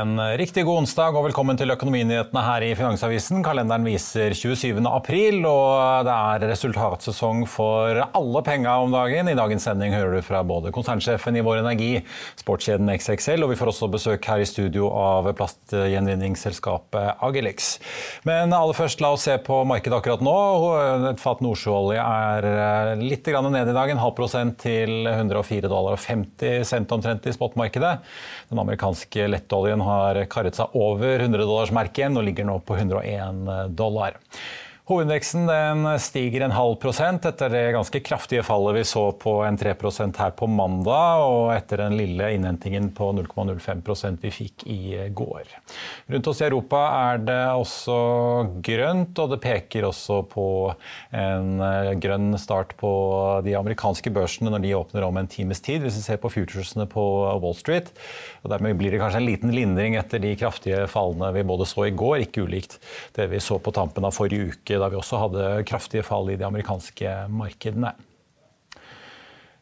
En riktig god onsdag og velkommen til Økonominyhetene her i Finansavisen. Kalenderen viser 27. april, og det er resultatsesong for alle penga om dagen. I dagens sending hører du fra både konsernsjefen i Vår Energi, sportskjeden XXL, og vi får også besøk her i studio av plastgjenvinningsselskapet Agilex. Men aller først, la oss se på markedet akkurat nå. Et fat nordsjøolje er litt ned i dag, en halv prosent til 104,50 dollar omtrent i spotmarkedet. Den amerikanske lettoljen Oljen har karret seg over 100-dollarsmerket og ligger nå på 101 dollar. Hovedindeksen stiger en halv prosent etter det ganske kraftige fallet vi så på en 3% her på mandag, og etter den lille innhentingen på 0,05% vi fikk i går. Rundt oss i Europa er det også grønt, og det peker også på en grønn start på de amerikanske børsene når de åpner om en times tid, hvis vi ser på futuresene på Wall Street. Og dermed blir det kanskje en liten lindring etter de kraftige fallene vi både så i går, ikke ulikt det vi så på tampen av forrige uke da vi også hadde kraftige fall i de amerikanske markedene.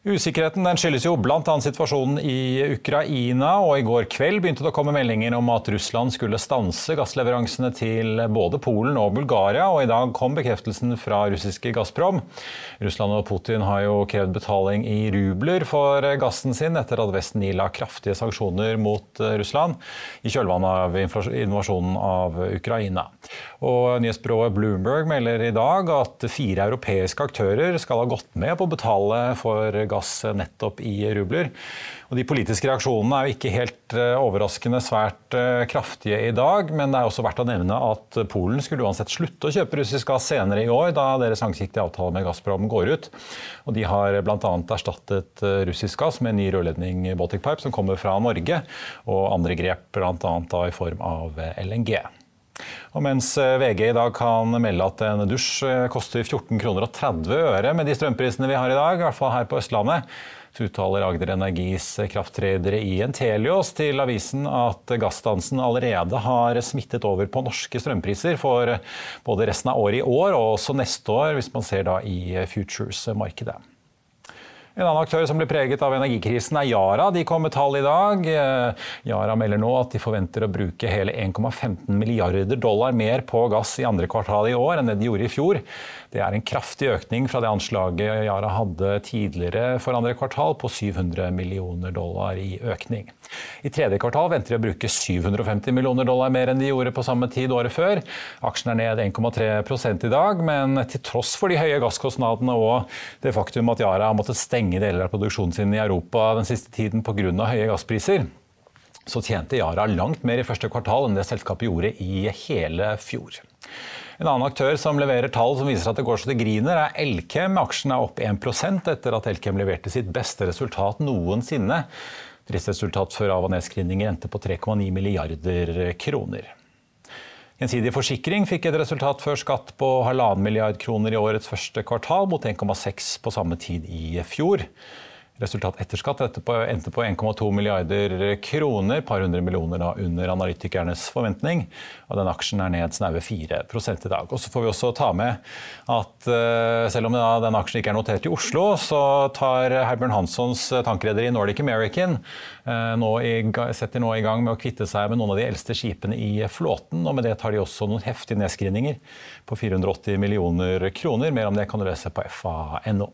Usikkerheten skyldes jo bl.a. situasjonen i Ukraina, og i går kveld begynte det å komme meldinger om at Russland skulle stanse gassleveransene til både Polen og Bulgaria, og i dag kom bekreftelsen fra russiske Gazprom. Russland og Putin har jo krevd betaling i rubler for gassen sin etter at Vesten ila kraftige sanksjoner mot Russland i kjølvannet av invasjonen av Ukraina. Og Nyhetsbyrået Bloomberg melder i dag at fire europeiske aktører skal ha gått med på å betale for gass nettopp i rubler. Og de politiske reaksjonene er jo ikke helt eh, overraskende svært eh, kraftige i dag, men det er også verdt å nevne at Polen skulle uansett slutte å kjøpe russisk gass senere i år, da deres langsiktige avtale med Gazprom går ut. Og de har bl.a. erstattet eh, russisk gass med en ny rørledning Baltic Pipe som kommer fra Norge, og andre grep bl.a. i form av LNG. Og mens VG i dag kan melde at en dusj koster 14 kroner og 30 øre med de strømprisene vi har i dag, i hvert fall her på Østlandet, så uttaler Agder Energis krafttredere i Entelios til avisen at gassdansen allerede har smittet over på norske strømpriser for både resten av året i år og også neste år, hvis man ser da i futures-markedet. En annen aktør som blir preget av energikrisen er Yara. De kom med tall i dag. Yara melder nå at de forventer å bruke hele 1,15 milliarder dollar mer på gass i andre kvartal i år enn det de gjorde i fjor. Det er en kraftig økning fra det anslaget Yara hadde tidligere for andre kvartal, på 700 millioner dollar i økning. I tredje kvartal venter de å bruke 750 millioner dollar mer enn de gjorde på samme tid året før. Aksjen er ned 1,3 i dag, men til tross for de høye gasskostnadene og det faktum at Yara har måttet stenge deler av produksjonen sin i Europa den siste tiden pga. høye gasspriser, så tjente Yara langt mer i første kvartal enn det selskapet gjorde i hele fjor. En annen aktør som leverer tall som viser at det går så det griner, er Elkem. Aksjen er opp 1% etter at Elkem leverte sitt beste resultat noensinne. Driftsresultat før av- og nedskrivninger endte på 3,9 milliarder kroner. Gjensidig forsikring fikk et resultat før skatt på halvannen milliard kroner i årets første kvartal, mot 1,6 på samme tid i fjor. Resultat etter skatt endte på 1,2 milliarder kroner, par hundre millioner da, under analytikernes forventning. og Den aksjen er ned snaue 4 i dag. Og så får vi også ta med at uh, selv om den aksjen ikke er notert i Oslo, så tar Herbjørn Hanssons tankrederi Nordic American uh, nå i, setter nå i gang med å kvitte seg med noen av de eldste skipene i flåten. og Med det tar de også noen heftige nedskrivninger på 480 millioner kroner. Mer om det kan du lese på fa.no.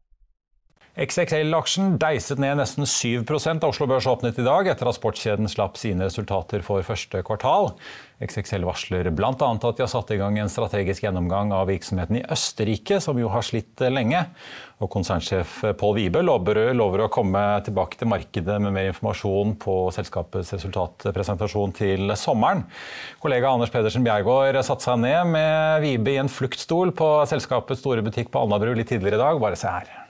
XXL-aksjen deiset ned nesten 7 da Oslo Børs åpnet i dag, etter at sportskjeden slapp sine resultater for første kvartal. XXL varsler bl.a. at de har satt i gang en strategisk gjennomgang av virksomheten i Østerrike, som jo har slitt lenge. Og Konsernsjef Pål Wibe lover, lover, å komme tilbake til markedet med mer informasjon på selskapets resultatpresentasjon til sommeren. Kollega Anders Pedersen Bjergård satte seg ned med Wibe i en fluktstol på selskapets store butikk på Alnabru litt tidligere i dag. Bare se her.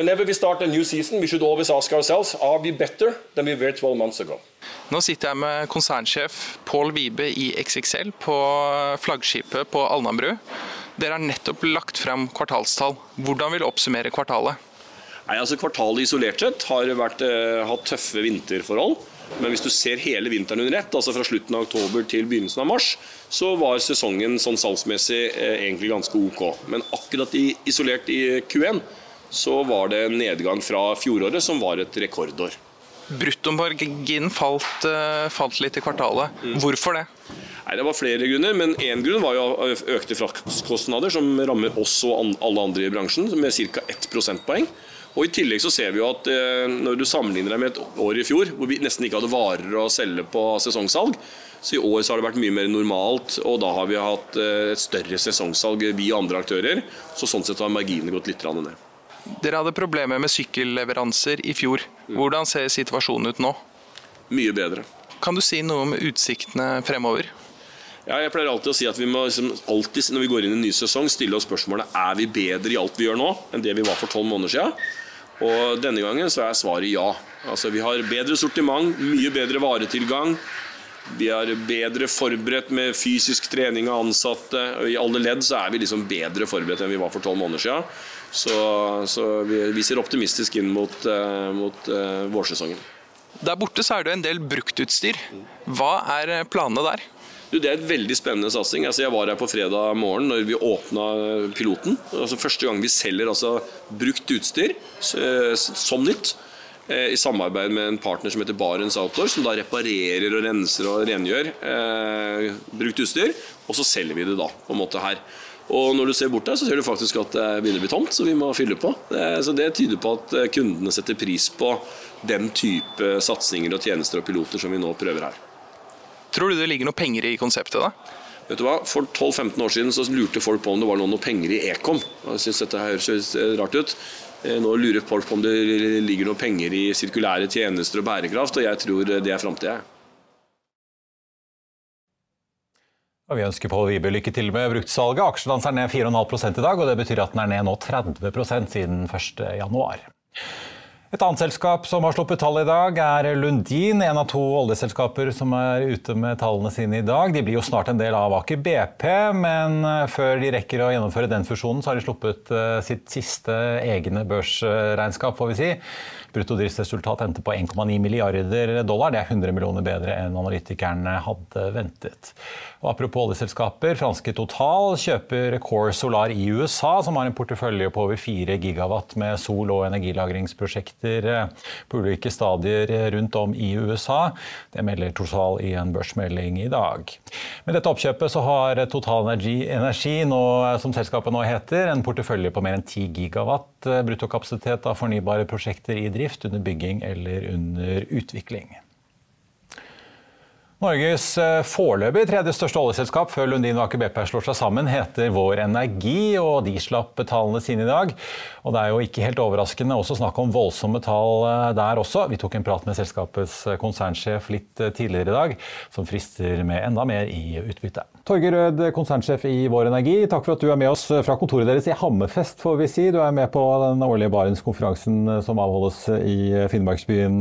Whenever we start a new season, we should always ask ourselves, are we better than we were 12 months ago? Nå sitter jeg med konsernsjef Pål Vibe i XXL på flaggskipet på Alnabru. Dere har nettopp lagt frem kvartalstall. Hvordan vil du oppsummere kvartalet? Nei, altså Kvartalet isolert sett har vært, eh, hatt tøffe vinterforhold. Men hvis du ser hele vinteren under ett, altså fra slutten av oktober til begynnelsen av mars, så var sesongen sånn salgsmessig eh, egentlig ganske ok. Men akkurat i, isolert i Q1 så var det en nedgang fra fjoråret, som var et rekordår. Bruttomarginen falt, eh, falt, litt i kvartalet. Mm. Hvorfor det? Nei, Det var flere grunner, men én grunn var jo økte fraktkostnader, som rammer oss og alle andre i bransjen, med ca. 1 prosentpoeng. Og I tillegg så ser vi jo at eh, når du sammenligner deg med et år i fjor, hvor vi nesten ikke hadde varer å selge på sesongsalg, så i år så har det vært mye mer normalt, og da har vi hatt eh, et større sesongsalg, vi og andre aktører. Så sånn sett har marginene gått litt ned. Dere hadde problemer med sykkelleveranser i fjor. Hvordan ser situasjonen ut nå? Mye bedre. Kan du si noe om utsiktene fremover? Ja, jeg pleier alltid å si at vi må liksom alltid, når vi går inn i en ny sesong, stille oss spørsmålet er vi bedre i alt vi gjør nå enn det vi var for tolv måneder siden. Og denne gangen så er svaret ja. Altså Vi har bedre sortiment, mye bedre varetilgang. Vi er bedre forberedt med fysisk trening av ansatte. I alle ledd så er vi liksom bedre forberedt enn vi var for tolv måneder siden. Så, så vi, vi, ser optimistisk inn mot, uh, mot uh, vårsesongen. Der borte så er det en del bruktutstyr. Hva er eh, planene der? Du, det er et veldig spennende satsing. Altså, jeg var her på fredag morgen når vi åpna piloten. Altså, første gang vi selger altså, brukt utstyr som nytt. I samarbeid med en partner som heter Barents Outdoor, som da reparerer og renser og rengjør eh, brukt utstyr. Og så selger vi det da på en måte her. Og når du ser bort der, så ser du faktisk at det begynner å bli tomt, så vi må fylle på. Så det tyder på at eh, kundene setter pris på den type satsinger og tjenester og piloter som vi nå prøver her. Tror du det ligger noe penger i konseptet, da? Vet du hva? For 12-15 år siden så lurte folk på om det var noe penger i Ekom. Jeg synes dette høres rart ut. Eh, nå lurer folk på om det ligger noe penger i sirkulære tjenester og bærekraft, og jeg tror det er framtida. Og vi ønsker Pål Vibe lykke til med bruktsalget. Aksjen er ned 4,5 i dag, og det betyr at den er ned nå 30% siden 1.1. Et annet selskap som har sluppet tall i dag, er Lundin. En av to oljeselskaper som er ute med tallene sine i dag. De blir jo snart en del av Aker BP, men før de rekker å gjennomføre den fusjonen, så har de sluppet eh, sitt siste egne børsregnskap, får vi si. Bruttodriftsresultat endte på 1,9 milliarder dollar. Det er 100 millioner bedre enn analytikerne hadde ventet. Og apropos oljeselskaper. Franske Total kjøper Core Solar i USA, som har en portefølje på over 4 gigawatt med sol- og energilagringsprosjekter på ulike stadier rundt om i USA. Det melder Total i en børsmelding i dag. Med dette oppkjøpet så har Total Energi, Energi nå, som selskapet nå heter, en portefølje på mer enn 10 gigawatt bruttokapasitet av fornybare prosjekter i drift drift, under bygging eller under utvikling. Norges eh, foreløpig tredje største oljeselskap før Lundin og Aker BP slår seg sammen, heter Vår Energi, og de slapp tallene sine i dag. Og det er jo ikke helt overraskende også snakk om voldsomme tall eh, der også. Vi tok en prat med selskapets eh, konsernsjef litt tidligere i dag, som frister med enda mer i utbytte. Torgeir Rød, konsernsjef i Vår Energi, takk for at du er med oss fra kontoret deres i Hammerfest, får vi si. Du er med på den årlige Barentskonferansen som avholdes i Finnmarksbyen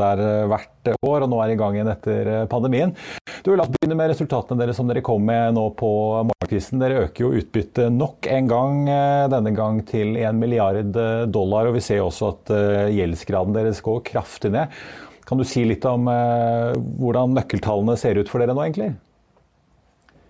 der hvert år, og nå er i gang igjen etter pandemien. Du, La oss begynne med resultatene deres som dere kom med nå på morgenkvisten. Dere øker jo utbyttet nok en gang, eh, denne gang til 1 milliard eh, dollar. og Vi ser også at eh, gjeldsgraden deres går kraftig ned. Kan du si litt om hvordan nøkkeltallene ser ut for dere nå, egentlig?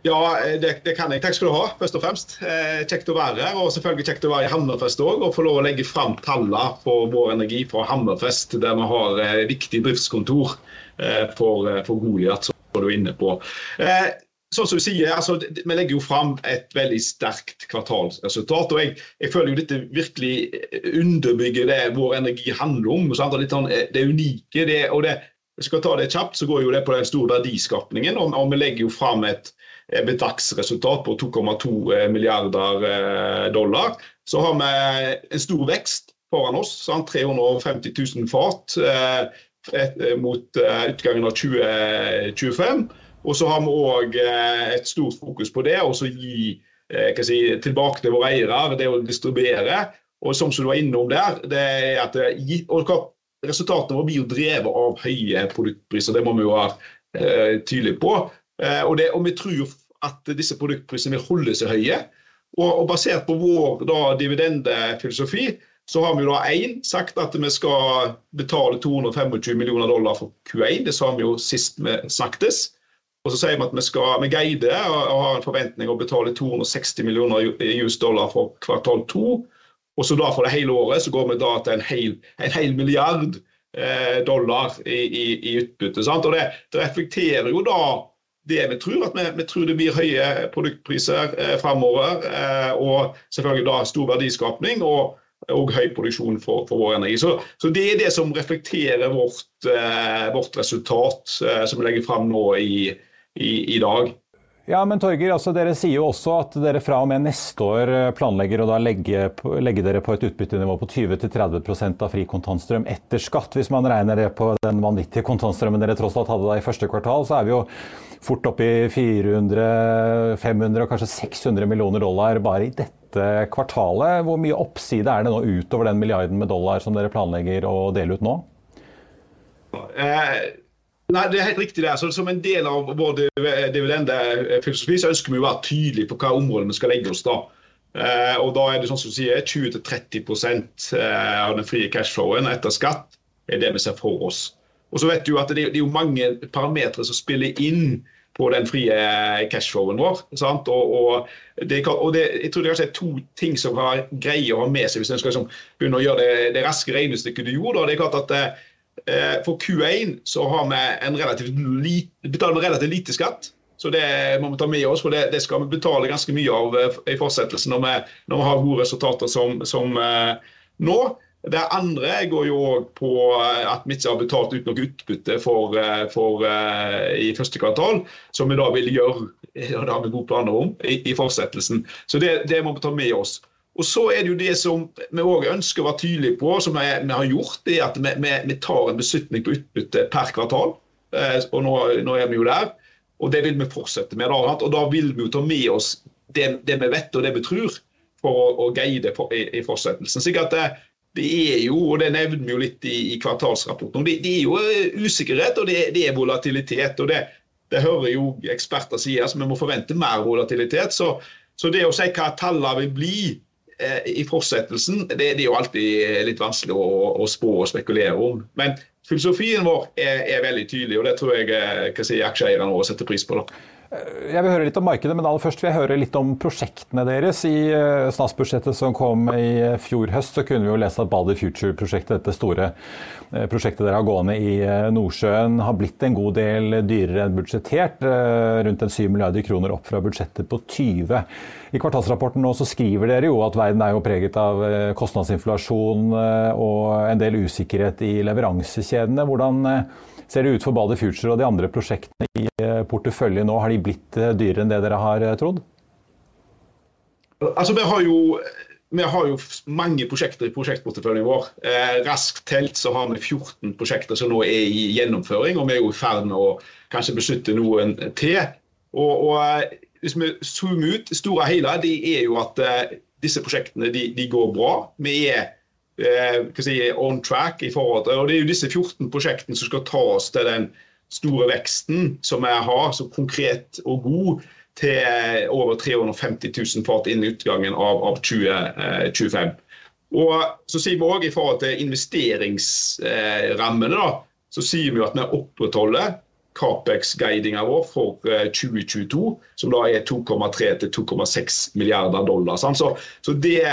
Ja, det, det, kan jeg. Takk skal du ha, først og fremst. Eh, kjekt å være her. Og selvfølgelig kjekt å være i Hammerfest òg. Og få lov å legge fram tallene for Vår Energi fra Hammerfest, der vi har eh, viktig driftskontor Eh, for, for Goliat, du er inne på. Eh, sånn som du sier, altså, Vi legger jo fram et veldig sterkt kvartalsresultat. og jeg, jeg, føler jo dette virkelig underbygger det vår energi handler om. Sant? litt sånn, Det unike. Det, og det, skal ta det kjapt, så går jo det på den store verdiskapningen. Og, og vi legger jo fram et bedragsresultat på 2,2 milliarder dollar. Så har vi en stor vekst foran oss. Sant? 350 000 fat. Eh, mot eh, utgangen av 2025. Og så har vi òg eh, et stort fokus på det, og så gi si, tilbake til våre eiere, det å distribuere. Og som du var innom der, det er at og Resultatene våre blir jo drevet av høye produktpriser, det må vi jo være tydelige på. Og, det, og, vi tror at disse produktprisene vil holde seg høye. Og, og basert på vår dividendefilosofi, så har vi da én sagt at vi skal betale 225 millioner dollar for Q1. Det sa vi jo sist vi snakkes. Og så sier vi at vi skal vi guide og har en forventning å betale 260 millioner US dollar for kvartal to. Og så da for det hele året så går vi da til en hel, en hel milliard eh, dollar i, i, i utbytte. Sant? Og det, det, reflekterer jo da det vi tror, at vi, vi tror det blir høye produktpriser eh, framover. Eh, og selvfølgelig da stor verdiskapning. og og høy produksjon for, for vår energi. Så, så, Det er det som reflekterer vårt, eh, vårt resultat eh, som vi legger fram nå i, i, i dag. Ja, men Torger, altså Dere sier jo også at dere fra og med neste år eh, planlegger å da legge, legge dere på et utbyttenivå på 20-30% av fri kontantstrøm etter skatt. Hvis man regner det på den vanvittige kontantstrømmen dere tross alt hadde da i første kvartal, så er vi jo fort oppe i 400, 500 og kanskje 600 millioner dollar bare i dette kvartalet. Hvor mye oppside er det nå utover den milliarden med dollar som dere planlegger å dele ut nå? Eh, nei, Det er helt riktig. det. Så som en del av vår dividendefilosofi så ønsker vi å være tydelige på hva områder vi skal legge oss. da. Eh, og da er det sånn som du sier 20-30 eh, av den frie cashflowen etter skatt er det vi ser for oss. Og så vet du at det, er jo mange parametere som spiller inn på den frie cashflowen vår. Og, og, det, og det, jeg tror det er to ting som har greie å ha med seg hvis en skal liksom, begynne å gjøre det, det raske regnestykket du gjorde. det er klart at eh, For Q1 så har vi en relativt lite, betaler vi relativt lite skatt. Så det må vi ta med oss, for det, det skal vi betale ganske mye av eh, i fortsettelsen når vi, når vi har gode resultater som, som eh, nå. Det andre går jo òg på eh, at vi ikke har betalt ut noe utbytte for, eh, for, i første kvartal, som vi da vil gjøre og det har vi gode planer om, i, i fortsettelsen. Så det, det, må vi ta med oss. Og så er det jo det som vi òg ønsker å være tydelige på, som vi, har gjort, det er at vi, vi, tar en beslutning på utbytte per kvartal. Uh, og nå, nå, er vi jo der. Og det vil vi fortsette med. Da, og da vil vi jo ta med oss det, det vi vet og det vi tror, for å, å guide for, i, i fortsettelsen. slik at det er jo, og det nevner vi jo litt i, i kvartalsrapporten, det, det, er jo eh, usikkerhet og det, det er volatilitet. og det, det hører jo eksperter si, altså vi må forvente mer volatilitet. Så, så det å si hva tallene vil bli eh, i fortsettelsen, det, det, er jo alltid litt vanskelig å, å, spå og spekulere om. Men filosofien vår er, er veldig tydelig, og det tror jeg, hva sier si, aksjeeierne setter pris på. da. Eh, jeg vil høre litt om markedet, men aller først vil jeg høre litt om prosjektene deres. I eh, statsbudsjettet som kom i eh, fjor høst, så kunne vi jo lese at Balder Future-prosjektet, dette store prosjektet dere har gående i Nordsjøen, har blitt en god del dyrere enn budsjettert. Rundt en 7 milliarder kroner opp fra budsjettet på 20. I kvartalsrapporten nå så skriver dere jo at verden er jo preget av kostnadsinflasjon og en del usikkerhet i leveransekjedene. Hvordan ser det ut for Bader Future og de andre prosjektene i porteføljen nå? Har de blitt dyrere enn det dere har trodd? Altså, vi har jo vi har jo mange prosjekter i prosjektporteføljen vår. Eh, raskt telt så har vi 14 prosjekter som nå er i gjennomføring, og vi er jo i ferd med å kanskje beslutte noen til. Og, og eh, Hvis vi zoomer ut, store hele, det er jo at eh, disse prosjektene de, de, går bra. Vi er eh, si, on track i forhold til, og Det er jo disse 14 prosjektene som skal ta oss til den store veksten som vi har, så konkret og god til over 350 000 fat innen utgangen av, av 2025. Eh, og så sier vi også I forhold til investeringsrammene da, så sier vi at vi opprettholder Capex-guidinga vår for 2022, eh, som da er 2,3 til 2,6 milliarder dollar. Så, så, det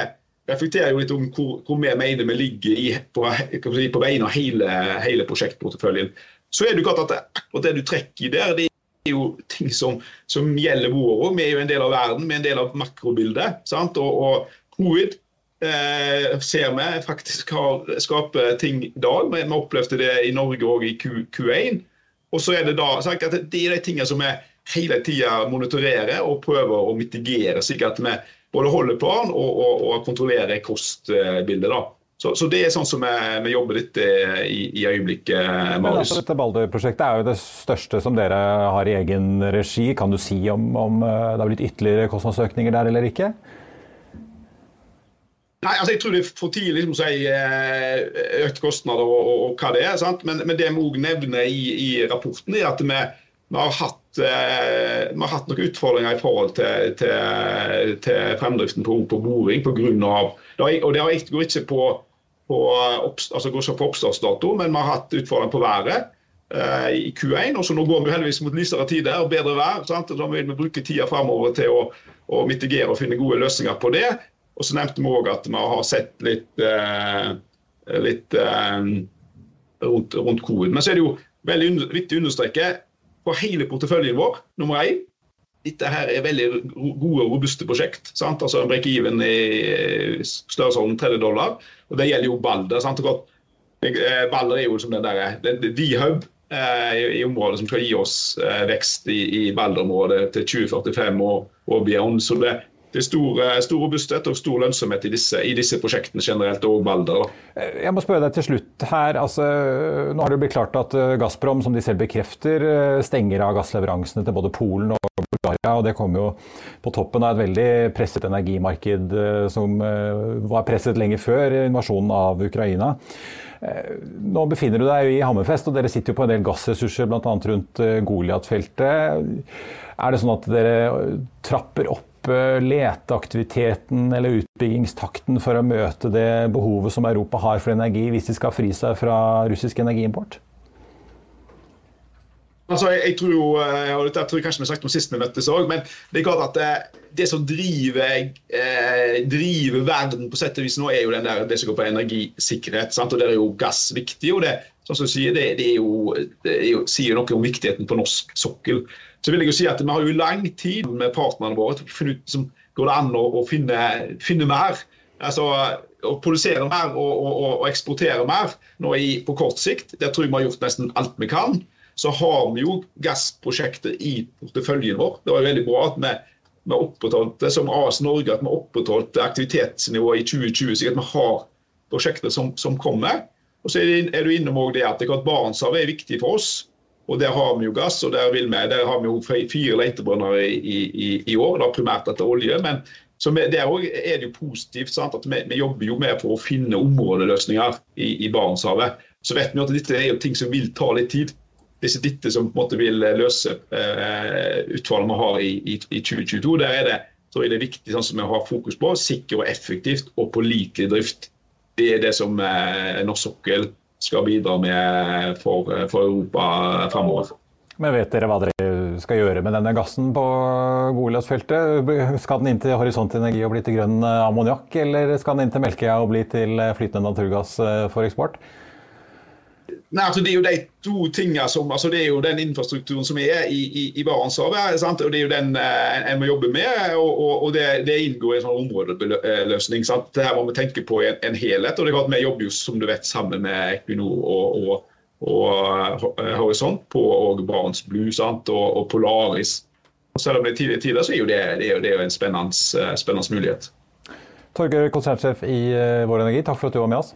reflekterer jo litt om hvor, hvor vi mener vi ligger i, på, på vegne av hele, hele prosjektporteføljen. Så er det jo klart at akkurat det du trekker der, det er jo ting som, som gjelder vår òg. Vi er jo en del av verden, vi er en del av makrobildet. sant? Og, og covid eh, ser vi faktisk har skaper ting i dag. Vi, vi opplevde det i Norge òg i Q, Q1. Og så er det da at det er de tingene som vi hele tida monitorerer og prøver å mitigere, slik at vi både holde plan og, og, og kontrollere kostbildet. da. Så, så, det er sånn som vi, jobber litt eh, i, i øyeblikket, Marius. Altså, dette Balder-prosjektet er jo det største som dere har i egen regi. Kan du si om, om eh, det har blitt ytterligere kostnadsøkninger der eller ikke? Nei, altså Jeg tror det er for tidlig liksom, å si eh, økte kostnader og, og, og, hva det er. sant? Men, men det vi òg nevner i, i, rapporten, er at vi, vi, har hatt, eh, vi, har hatt, noen utfordringer i forhold til, til, til fremdriften på, på boring pga. Og det går ikke på på, altså på oppstartsdato, men vi har hatt utfordringer på været eh, i Q1. og så Nå går vi heldigvis mot lysere tider og bedre vær. Sant? Da vil vi bruke tida framover til å, å, mitigere og finne gode løsninger på det. Og så nevnte vi òg at vi har sett litt, eh, litt eh, rundt, rundt, covid. Men så er det jo veldig viktig å understreke på hele porteføljen vår, nummer én, dette her er veldig gode og robuste prosjekt. Sant? Altså En break-even i størrelsesorden 30 dollar. Og Det gjelder jo Balder. sant? Eh, Balder er jo som den der, D-hub i, i området som skal gi oss eh, vekst i, i Balder-området til 2045 og, og beyond. Så det, det er stor, stor robusthet og stor lønnsomhet i disse, i disse prosjektene generelt, og Balder. Jeg må spørre deg til slutt her. Altså, nå har det blitt klart at Gazprom, som de selv bekrefter, stenger av gassleveransene til både Polen og Bulgaria. og Det kommer jo på toppen av et veldig presset energimarked eh, som eh, var presset lenge før invasjonen av Ukraina. Eh, nå befinner du deg i Hammerfest, og dere sitter jo på en del gassressurser bl.a. rundt Goliat-feltet. Er det sånn at dere trapper opp leteaktiviteten eller utbyggingstakten for å møte det behovet som Europa har for energi, hvis de skal fri seg fra russisk energiimport? Altså, jeg, jeg, tror jo, eh, og dette tror jeg kanskje vi har sagt om sist vi møttes òg, men det er klart at det, eh, det som driver, eh, driver, verden på sett og vis nå, er jo der, det som går på energisikkerhet. Sant? og Der er jo gass viktig. og det, sånn som du sier, det, det, jo, det jo, sier noe om viktigheten på norsk sokkel. Så vil jeg jo si at Vi har jo lang tid med partnerne våre til å finne ut som går det an å, å finne, finne, mer. Altså, Å produsere mer og, og, og eksportere mer nå i, på kort sikt. Der tror jeg vi har gjort nesten alt vi kan så har vi jo gassprosjektet i porteføljen vår. Det var jo veldig bra at vi, vi opprettholdt som AS Norge at vi opprettholdt aktivitetsnivået i 2020, Så vi har prosjekter som, som kommer. Og så er, du innom det at Barentshavet er viktig for oss. Og Der har vi jo gass, og der, vi, der har vi jo fire letebrønner i, i, i, år. da Primært etter olje. men så vi, Der er det jo positivt sant, at vi, vi, jobber jo med for å finne områdeløsninger i, i Barentshavet. Så vet vi at dette er jo ting som vil ta litt tid disse dette som på en måte vil løse eh, utfallet vi har i, i, i, 2022. Der er det, så er det viktig sånn som vi har fokus på, sikker og effektivt og pålitelig drift. Det er det som eh, norsk sokkel skal bidra med for, for Europa fremover. Men vet dere hva dere skal gjøre med denne gassen på Goliat-feltet? Skal den inn til Horisont Energi og bli til grønn ammoniakk, eller skal den inn til Melkøya og bli til flytende naturgass eh, for eksport? Nei, altså Det er jo de to tingene som, altså det er jo den infrastrukturen som er i, i, i Barentshavet. og Det er jo den eh, en må jobbe med. og, og, og det, det, inngår i en sånn områdeløsning. sant? Her må vi tenke på en, en helhet. og det er klart Vi jobber jo som du vet sammen med Equinor og, og, og horisont på og Barents Blue sant? Og, og Polaris. Og selv om det er tidlige tider, så er jo det, det, er jo, det er jo en spennende, spennende mulighet. Torgeir, konsernsjef i Vår Energi, takk for at du var med oss.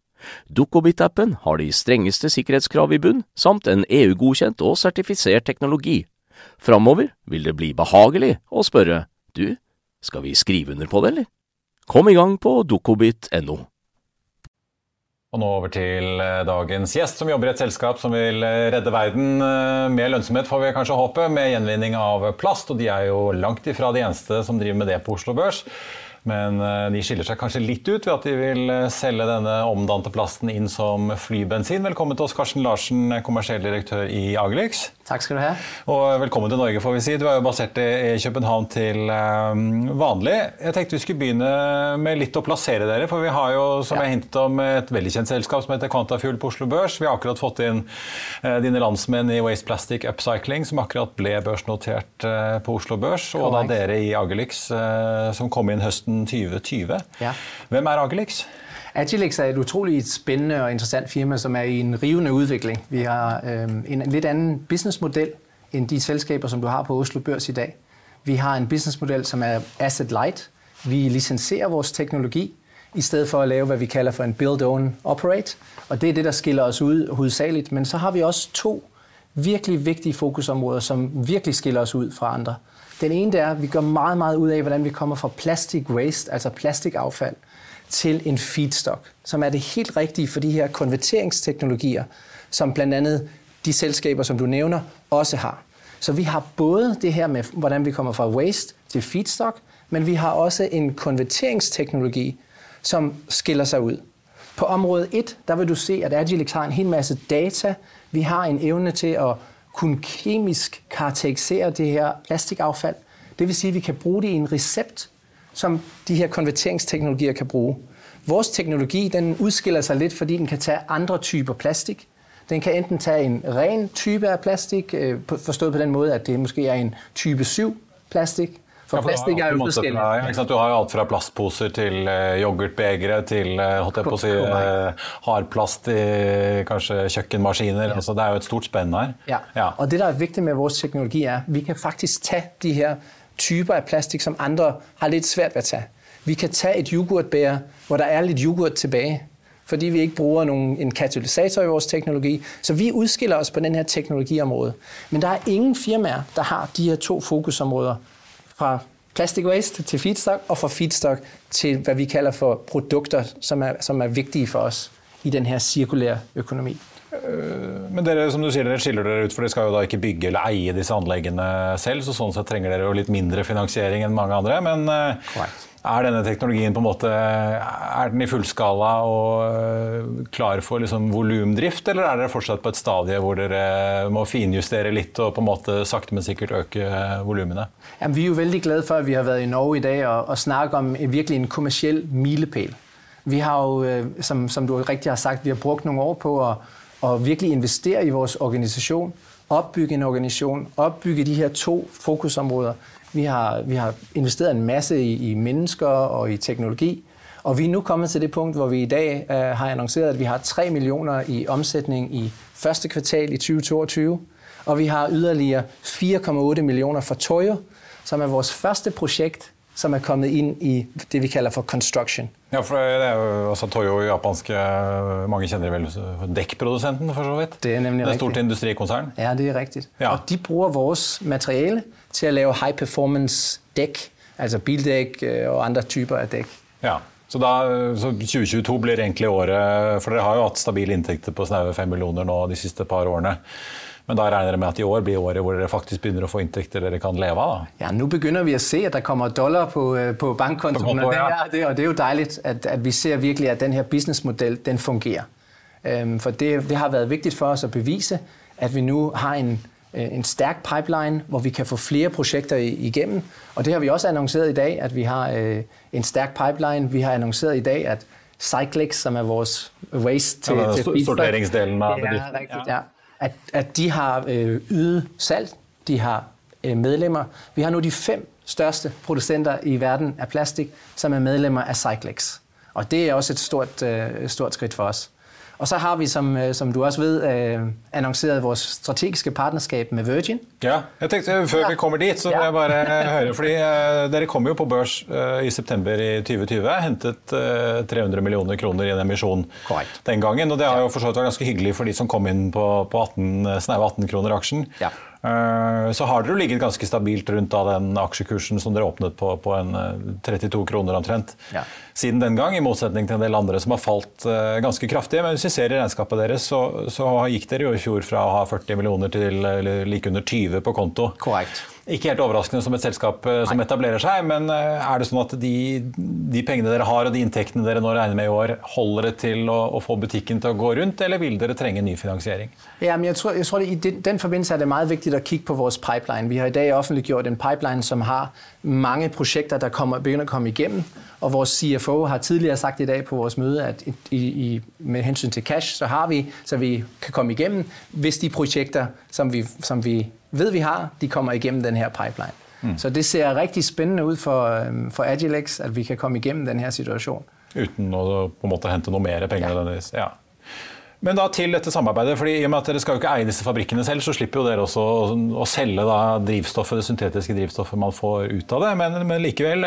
Dukkobit-appen har de strengeste sikkerhetskrav i bunn, samt en EU-godkjent og sertifisert teknologi. Framover vil det bli behagelig å spørre du, skal vi skrive under på det, eller? Kom i gang på dukkobit.no. Og nå over til eh, dagens gjest, som jobber i et selskap som vil eh, redde verden eh, med lønnsomhet, får vi kanskje håpe, med gjenvinning av plast. Og de er jo langt ifra de eneste som driver med det på Oslo Børs. Men de skiller seg kanskje litt ut ved at de vil selge denne omdante plasten inn som flybensin. Velkommen til oss, Karsten Larsen, kommersiell direktør i Agelix. Takk skal du ha. Og velkommen til Norge, får vi si. Du er jo basert i København til um, vanlig. Jeg tenkte vi skulle begynne med litt å plassere dere, for vi har jo, som ja. jeg hintet om, et veldig kjent selskap som heter Quantafuel på Oslo Børs. Vi har akkurat fått inn uh, dine landsmenn i Waste Plastic Upcycling, som akkurat ble børsnotert uh, på Oslo Børs, og da dere i Agelix, som kom inn høsten 2020. Ja. Hvem er Agelix? Agilix er et utrolig spændende og interessant firma, som er i en rivende udvikling. Vi har øh, en lidt anden businessmodel end de selskaber, som du har på Oslo Børs i dag. Vi har en businessmodel, som er asset light. Vi licenserer vores teknologi, i stedet for at lave, hvad vi kalder for en build, own, operate. Og det er det, der skiller os ud hovedsageligt. Men så har vi også to virkelig vigtige fokusområder, som virkelig skiller os ud fra andre. Den ene er, at vi gør meget, meget ud af, hvordan vi kommer fra plastic waste, altså plastikaffald, til en feedstock, som er det helt rigtige for de her konverteringsteknologier, som bl.a. de selskaber, som du nævner, også har. Så vi har både det her med, hvordan vi kommer fra waste til feedstock, men vi har også en konverteringsteknologi, som skiller seg ut. På område 1, der vil du se, at Agilex har en hel masse data. Vi har en evne til å kunne kemisk karakterisere det her plastikaffald. Det vil sige, at vi kan bruge det i en recept, som de her konverteringsteknologier kan bruke. Vores teknologi den udskiller sig litt fordi den kan tage andre typer plastik. Den kan enten tage en ren type av plastik, øh, forstået på den måten at det måske er en type 7 plastik, for ja, for plastikk er jo forskjellig. Ja, du har jo alt fra plastposer til uh, yoghurtbegre til uh, å si, uh, hardplast i kanskje kjøkkenmaskiner. Ja. Altså, det er jo et stort spenn her. Ja. ja. Og det der er viktig med vår teknologi, er at vi kan faktisk ta de her typer af plastik, som andre har lidt svært ved at tage. Vi kan tage et yoghurtbær, hvor der er lidt yoghurt tilbage, fordi vi ikke bruger nogen, en katalysator i vores teknologi. Så vi udskiller os på den her teknologiområde. Men der er ingen firmaer, der har de her to fokusområder fra plastic waste til feedstock, og fra feedstock til hvad vi kalder for produkter, som er, som er vigtige for os i den her cirkulære økonomi. Eh, men dere som du sier, dere skiller dere ut, for dere skal jo da ikke bygge eller eie disse anleggene selv. så Sånn sett trenger dere jo litt mindre finansiering enn mange andre. Men Correct. Eh, er denne teknologien på en måte, er den i fullskala og eh, klar for liksom volumdrift, eller er dere fortsatt på et stadie hvor dere må finjustere litt og på en måte sakte, men sikkert øke volumene? Ja, vi er jo veldig glade for at vi har vært i Norge i dag og, og snakket om virkelig en kommersiell milepæl. Vi har jo, som, som du riktig har sagt, vi har brukt noen år på å og virkelig investere i vores organisation, opbygge en organisation, opbygge de her to fokusområder. Vi har, vi har investeret en masse i, i mennesker og i teknologi, og vi er nu kommet til det punkt, hvor vi i dag øh, har annonceret, at vi har 3 millioner i omsætning i første kvartal i 2022, og vi har yderligere 4,8 millioner for Toyo, som er vores første projekt, som er kommet inn i det vi kaller for construction. Ja, for det er jo altså Toyo japanske Mange kjenner vel dekkprodusenten, for så vidt. Det er nemlig det er stort industrikonsern. Ja, det er riktig. Ja. Og de bruker vårt materiale til å lage high performance dekk, altså bildekk øh, og andre typer av dekk. Ja. Så, da, så 2022 blir egentlig året For dere har jo hatt stabile inntekter på snaue 5 millioner nå de siste par årene. Men da regner dere med at i år blir året hvor dere faktisk begynner å få inntekter dere kan leve av? Da. Ja, Nå begynner vi å se at det kommer dollar på, øh, på bankkontoen. Og, det, og det er jo deilig at, at, vi ser virkelig at denne businessmodellen den fungerer. Um, for det, det, har vært viktig for oss å bevise at vi nå har en, øh, en sterk pipeline hvor vi kan få flere prosjekter igjennom. Og det har vi også annonsert i dag, at vi har uh, en sterk pipeline. Vi har annonsert i dag at Cyclex, som er vår waste til, ja, til Sorteringsdelen av bedriften. Ja, at, at de har øh, ydet salg, de har øh, medlemmer. Vi har nå de fem største produsenter i verden av plastikk som er medlemmer av Cyclex. Og det er også et stort, øh, stort skritt for oss. Og så har vi, som, øh, som du også vet, øh, annonsert vårt strategiske partnerskap med Virgin. Ja, jeg tenkte Før vi kommer dit, så vil jeg bare høre. fordi øh, Dere kom jo på børs øh, i september i 2020. Hentet uh, 300 millioner kroner i en emisjon Correct. den gangen. og Det har jo for vært ganske hyggelig for de som kom inn på, på 18, snaue 18 kroner aksjen. Ja. Eh, så har dere jo ligget ganske stabilt rundt den aksjekursen som dere åpnet på, på en 32 eh, kroner omtrent ja. siden den gang, i motsetning til en del andre som har falt eh, ganske kraftig. Men hvis vi ser i regnskapet deres, så, så gikk dere jo i fjor fra å ha 40 millioner til like under 20 på konto. Korrekt. Ikke helt overraskende som et selskap som Nei. etablerer seg, men er det sånn at de, de, pengene dere har og de inntektene dere nå regner med i år, holder det til å, å få butikken til å gå rundt, eller vil dere trenge ny finansiering? Ja, men jeg tror, jeg tror I den, den forbindelse er det veldig viktig å kikke på vores pipeline. Vi har i dag offentliggjort en pipeline, som har mange prosjekter, der kommer, begynner å komme igjennom. Og vores CFO har tidligere sagt i dag på vores møde, at i, i, med hensyn til cash, så har vi, så vi kan komme igennem, hvis de prosjekter, som vi, som vi ved vi har, de kommer igennem denne pipeline. Mm. Så det ser rigtig spændende ut for, for Agilex, at vi kan komme igennem denne situasjonen. Uten å på en måte hente noe mer penger? Ja. ja. Men da til dette samarbeidet, fordi i og med at dere skal jo ikke eie disse fabrikkene selv, så slipper jo dere også å, å selge da drivstoffet, det syntetiske drivstoffet man får ut av det. Men, men likevel,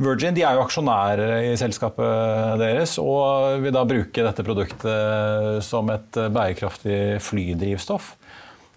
Virgin de er jo aksjonærer i selskapet deres og vil da bruke dette produktet som et bærekraftig flydrivstoff.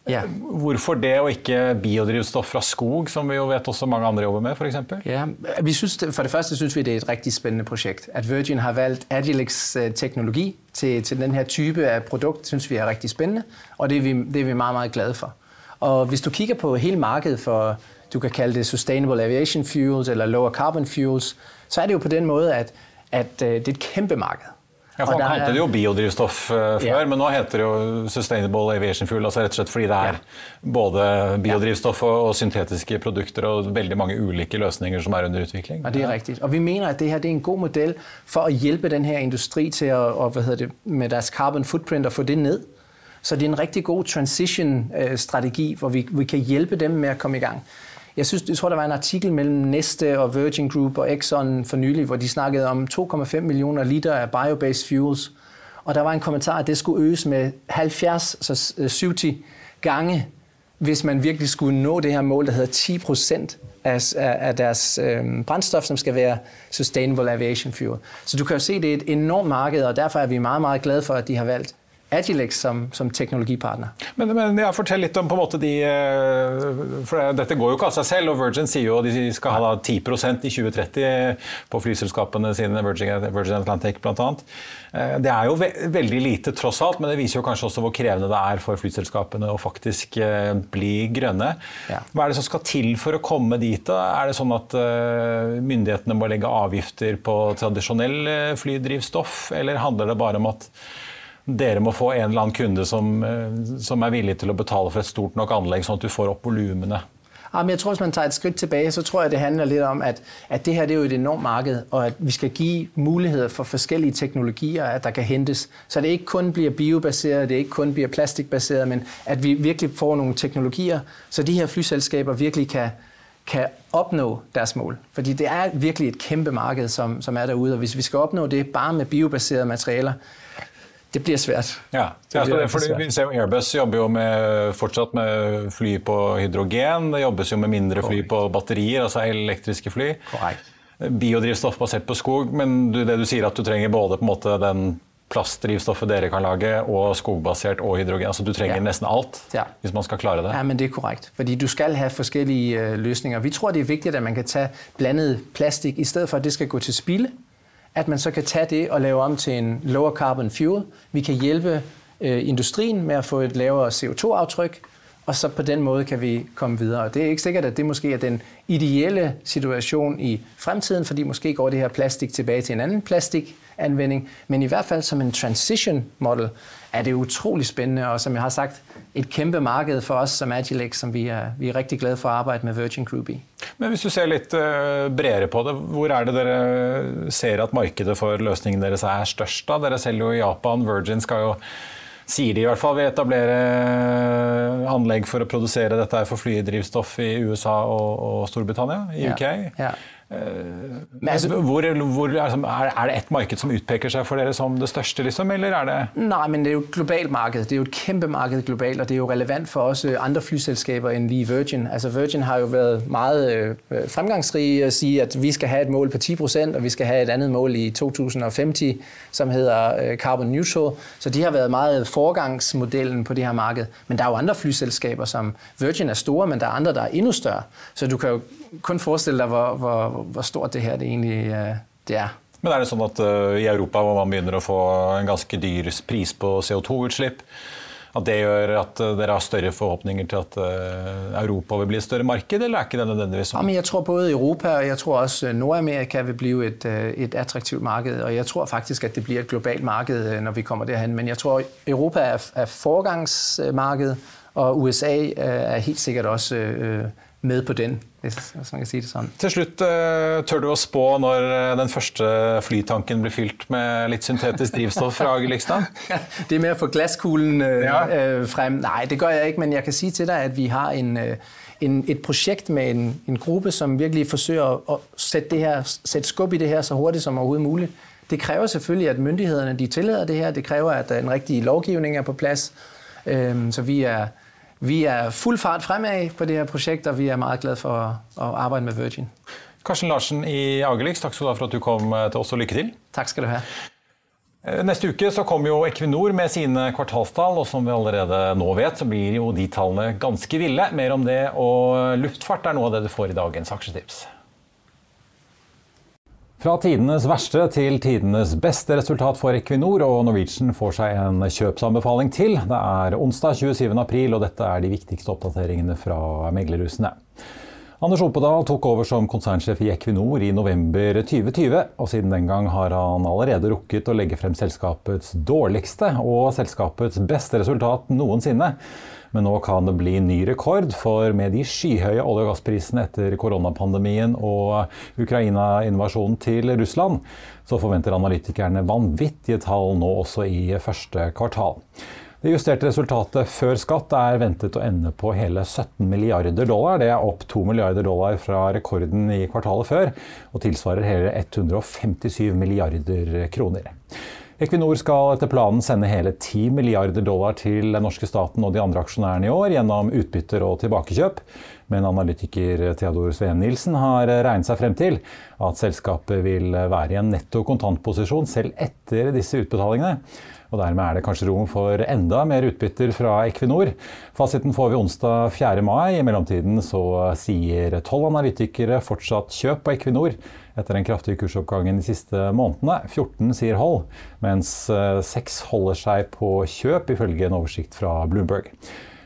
Ja. Hvorfor det, og ikke biodrivstoff fra skog, som vi jo vet også mange andre jobber med? For, eksempel? ja, vi synes, for det første syns vi det er et riktig spennende prosjekt. At Virgin har valgt Agilex øh, teknologi til, til denne type av produkt, syns vi er riktig spennende. Og det er, vi, det er vi meget, meget glade for. Og hvis du kikker på hele markedet for du kan kalle det sustainable aviation fuels eller lower carbon fuels, så er det jo på den måte at, at øh, det er et kjempe marked. Ja, for Man kalte det jo biodrivstoff uh, før, ja. men nå heter det jo Sustainable Aviation Fuel. altså rett og slett Fordi det er både biodrivstoff og, syntetiske produkter og veldig mange ulike løsninger som er under utvikling. Ja, det er riktig. Og Vi mener at det her det er en god modell for å hjelpe denne industri til å, det, med deres carbon footprint å få det ned. Så det er en riktig god transition-strategi hvor vi, vi kan hjelpe dem med å komme i gang. Jeg, synes, jeg tror, der var en artikel mellom Neste og Virgin Group og Exxon for nylig, hvor de snakket om 2,5 millioner liter av biobased fuels. Og der var en kommentar at det skulle øges med 70, så 70 gange, hvis man virkelig skulle nå det her mål, der hedder 10 av, av deres øh, brændstof, som skal være sustainable aviation fuel. Så du kan jo se, det er et enormt marked, og derfor er vi meget, meget glade for, at de har valgt Agilex som, som teknologipartner. Men, men ja, Fortell litt om på en måte de eh, for Dette går jo ikke av seg selv. og Virgin sier jo at de skal ha 10% i 2030 på flyselskapene sine, Virgin, Virgin Atlantic bl.a. annet det er jo ve veldig lite, tross alt, men det viser jo kanskje også hvor krevende det er for flyselskapene å faktisk eh, bli grønne. Ja. Hva er det som skal til for å komme dit? da? Er det sånn at myndighetene må legge avgifter på tradisjonell flydrivstoff, eller handler det bare om at dere må få en eller annen kunde som, eh, som, er villig til å betale for et stort nok anlegg, sånn at du får opp volumene? Jeg tror, Hvis man tar et skridt tilbake, så tror jeg, det handler litt om at, at det her det er jo et enormt marked, og at vi skal gi muligheter for forskjellige teknologier, at der kan hentes. Så det ikke kun blir biobasert, det ikke kun blir plastikkbasert, men at vi virkelig får noen teknologier, så de her flyselskaper virkelig kan, kan oppnå deres mål. Fordi det er virkelig et kæmpe marked, som, som er derude. Og hvis vi skal oppnå det bare med biobaserede materialer, det blir svært. Ja, det blir fordi vi ser jo Airbus jobber jo med, fortsatt med fly på hydrogen. Det jobbes jo med mindre fly på batterier, altså elektriske fly. Korrekt. Biodrivstoff basert på skog, men du, det du sier at du trenger både på en måte den plastdrivstoffet dere kan lage, og skogbasert og hydrogen. Altså Du trenger ja. nesten alt ja. hvis man skal klare det. Ja, men Det er korrekt. Fordi du skal ha forskjellige uh, løsninger. Vi tror det er viktig at man kan ta blandet plastikk i stedet for at det skal gå til spille at man så kan ta det og lave om til en lower carbon fuel. Vi kan hjelpe øh, industrien med at få et lavere CO2-aftryk, og så på den måten kan vi komme videre. Det er ikke sikkert, at det måske er den ideelle situation i fremtiden, fordi måske går det her plastik tilbage til en anden plastikanvending, men i hvert fald som en transition model er det utrolig spændende, og som jeg har sagt, et kæmpe marked for oss som Agilex, som vi er, vi er rigtig glade for å arbeide med Virgin Group i. Men hvis du ser litt uh, bredere på det, hvor er det dere ser at markedet for løsningen deres er størst? da? Dere selger jo i Japan, Virgin skal jo sier de i hvert fall, vil etablere eh, anlegg for å produsere dette for flydrivstoff i USA og, og Storbritannia, i UK. Ja, ja. Altså, hvor, hvor, er det ett marked som utpeker seg for dere som det største, liksom, eller er det Nei, men det er jo et globalt marked. Det er jo et kjempemarked globalt, og det er jo relevant for oss andre flyselskaper enn vi Virgin. Altså, Virgin har jo vært meget fremgangsrike fremgangsrige å si at vi skal ha et mål på 10% og vi skal ha et annet mål i 2050 som heter øh, carbon neutral. Så de har vært meget foregangsmodellen på det her markedet. Men det er jo andre flyselskaper som Virgin er store, men det er andre der er enda større. Så du kan jo kun forestille deg hvor, hvor, hvor, stort det her det egentlig uh, det er. Men er det sånn at uh, i Europa hvor man begynner å få en ganske dyr pris på CO2-utslipp, at det gjør at uh, dere har større forhåpninger til at Europa vil bli et større marked, eller er ikke det nødvendigvis sånn? Ja, men jeg tror både Europa og jeg tror også Nord-Amerika vil bli et, et attraktivt marked. Og jeg tror faktisk at det blir et globalt marked når vi kommer derhen. Men jeg tror Europa er, er foregangsmarked, og USA er helt sikkert også med på den, hvis man kan si det sånn. Til slutt, eh, tør du å spå når eh, den første flytanken blir fylt med litt syntetisk drivstoff fra Agelikstad? det med å få glasskulen øh, ja. frem? Nei, det gjør jeg ikke, men jeg kan si til deg at vi har en, en, et prosjekt med en, en, gruppe som virkelig forsøker å sette, her, sette skubb i det her så hurtig som overhodet mulig. Det krever selvfølgelig at myndighetene de tillater det her. Det krever at en riktig lovgivning er på plass. Så vi er vi er full fart fremad på det her prosjektet, og vi er meget glade for å arbeide med Virgin. Karsten Larsen i Agelix, takk skal du ha for at du kom eh, til oss, og lykke til. Takk skal du ha. Eh, neste uke så kommer jo Equinor med sine kvartalstall, og som vi allerede nå vet, så blir jo de tallene ganske ville. Mer om det, og luftfart er noe av det du får i dagens aksjetips. Fra tidenes verste til tidenes beste resultat for Equinor, og Norwegian får seg en kjøpsanbefaling til. Det er onsdag 27. april, og dette er de viktigste oppdateringene fra meglerhusene. Anders Opedal tok over som konsernsjef i Equinor i november 2020, og siden den gang har han allerede rukket å legge frem selskapets dårligste og selskapets beste resultat noensinne. Men nå kan det bli ny rekord, for med de skyhøye olje- og gassprisene etter koronapandemien og Ukraina-invasjonen til Russland, så forventer analytikerne vanvittige tall nå også i første kvartal. Det justerte resultatet før skatt er ventet å ende på hele 17 milliarder dollar. Det er opp 2 milliarder dollar fra rekorden i kvartalet før, og tilsvarer hele 157 milliarder kroner. Equinor skal etter planen sende hele 10 milliarder dollar til den norske staten og de andre aksjonærene i år gjennom utbytter og tilbakekjøp. Men analytiker Theodor Sveen Nilsen har regnet seg frem til at selskapet vil være i en netto kontantposisjon selv etter disse utbetalingene. Og dermed er det kanskje rom for enda mer utbytter fra Equinor. Fasiten får vi onsdag 4. mai. I mellomtiden så sier tolv analytikere fortsatt kjøp på Equinor etter den kraftige kursoppgangen de siste månedene. 14 sier hold, mens 6 eh, holder seg på kjøp, ifølge en oversikt fra Bloomberg.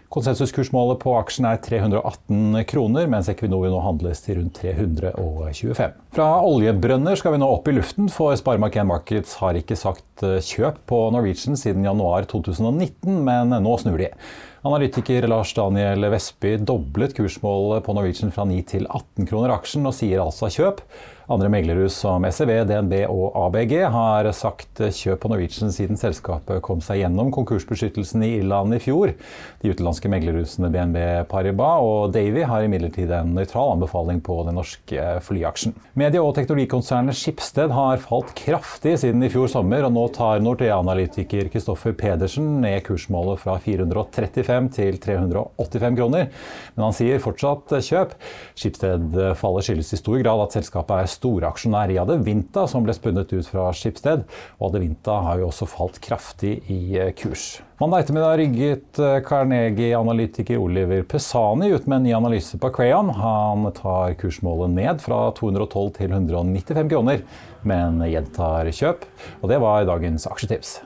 Konsensuskursmålet på aksjen er 318 kroner, mens Equinor nå handles til rundt 325. Fra oljebrønner skal vi nå opp i luften, for Sparemark1 Markets har ikke sagt eh, kjøp på Norwegian siden januar 2019, men nå snur de. Analytiker Lars Daniel Vestby doblet kursmålet på Norwegian fra 9 til 18 kroner aksjen, og sier altså kjøp. Andre meglerhus som SEV, DNB og ABG har sagt kjøp på Norwegian siden selskapet kom seg gjennom konkursbeskyttelsen i Irland i fjor. De utenlandske meglerhusene BNB Paribas og Davy har imidlertid en nøytral anbefaling på den norske flyaksjen. Medie- og teknologikonsernet Skipsted har falt kraftig siden i fjor sommer, og nå tar Nordea-analytiker Kristoffer Pedersen ned kursmålet fra 435 til 385 kroner. Men han sier fortsatt kjøp. Skipsted faller skyldes i stor grad at selskapet er storaksjonær i Adevinta, som ble spunnet ut fra Skipsted. Og Adevinta har jo også falt kraftig i eh, kurs. Mandag ettermiddag rygget eh, Carnegie-analytiker Oliver Pesani ut med en ny analyse på Crayon. Han tar kursmålet ned fra 212 til 195 kroner, men gjentar kjøp. Og det var dagens aksjetips.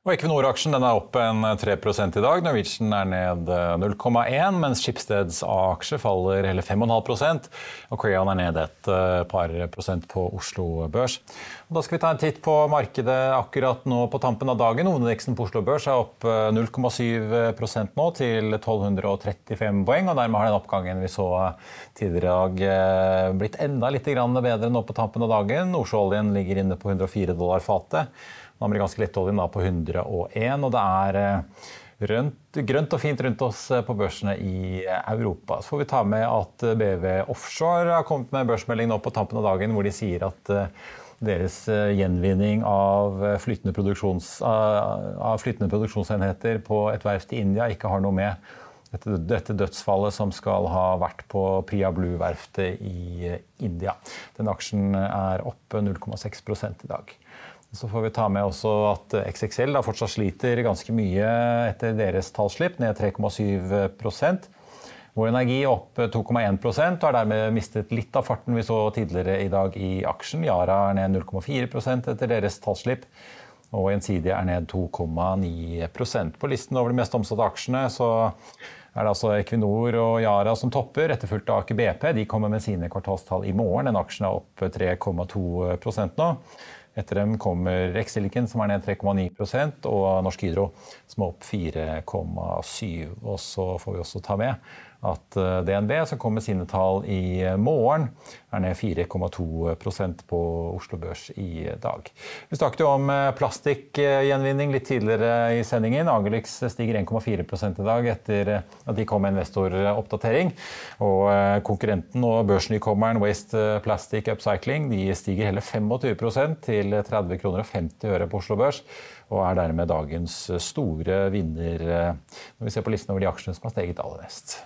Og Equinor-aksjen er opp en 3 i dag. Norwegian er ned 0,1, eh, mens Schibsteds A-aksje faller hele 5,5 og Crayon er ned et eh, par prosent på Oslo Børs. Og da skal vi ta en titt på markedet akkurat nå på tampen av dagen. Hovedindeksen på Oslo Børs er opp 0,7 eh, nå til 1235 poeng. og Dermed har den oppgangen vi så tidligere i dag blitt enda litt bedre nå på tampen av dagen. Nordsjøoljen ligger inne på 104 dollar fatet. Den amerikanske lettoljen på 101, og det er eh, rønt, grønt og fint rundt oss eh, på børsene i eh, Europa. Så får vi ta med at BV Offshore har kommet med børsmelding nå på tampen av dagen hvor de sier at deres gjenvinning av flytende, av flytende, produksjonsenheter på et verft i India ikke har noe med dette, dette dødsfallet som skal ha vært på Pria Blue-verftet i India. Den aksjen er oppe 0,6 i dag. Så får vi ta med også at XXL da fortsatt sliter ganske mye etter deres tallslipp, ned 3,7% Vår Energi opp 2,1 og har dermed mistet litt av farten vi så tidligere i dag i aksjen. Yara er ned 0,4% etter deres tallslipp. Og Gjensidige er ned 2,9% På listen over de mest omsatte aksjene så er det altså Equinor og Yara som topper, etterfulgt av Aker BP. De kommer med sine kvartalstall i morgen. Den aksjen er opp 3,2% nå. Etter dem kommer Exiliken, som er ned 3,9 og Norsk Hydro, som er opp 4,7 Og så får vi også ta med at eh, DNB, som kom med sine tall i morgen, er ned 4,2% på Oslo Børs i dag. Vi snakket jo om eh, plastikkgjenvinning litt tidligere i sendingen. Agelix stiger 1,4% i dag etter at de kom med investoroppdatering. Og eh, konkurrenten og børsnykommeren Waste Plastic Upcycling de stiger hele 25 til 30 kroner og 50 øre på Oslo Børs og er dermed dagens store vinner når vi ser på listen over de aksjene som har steget aller mest.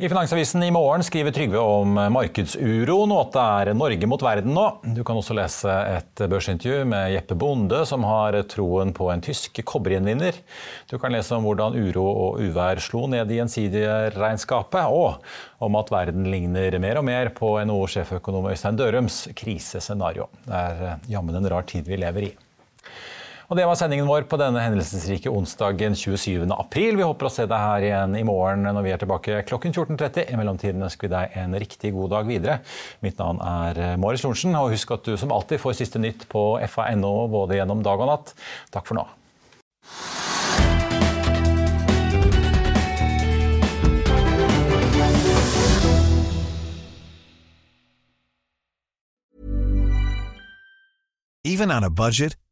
I Finansavisen i morgen skriver Trygve om markedsuroen og at det er Norge mot verden nå. Du kan også lese et børsintervju med Jeppe Bonde, som har troen på en tysk kobbergjenvinner. Du kan lese om hvordan uro og uvær slo ned i gjensidige-regnskapet, og om at verden ligner mer og mer på NHO-sjeføkonom Øystein Dørums krisescenario. Det er jammen en rar tid vi lever i. Og Det var sendingen vår på denne hendelsesrike onsdagen 27. april. Vi håper å se deg her igjen i morgen når vi er tilbake klokken 14.30. I mellomtiden ønsker vi deg en riktig god dag videre. Mitt navn er eh, Marius Lorentzen, og husk at du som alltid får siste nytt på fa.no både gjennom dag og natt. Takk for nå. Even on a budget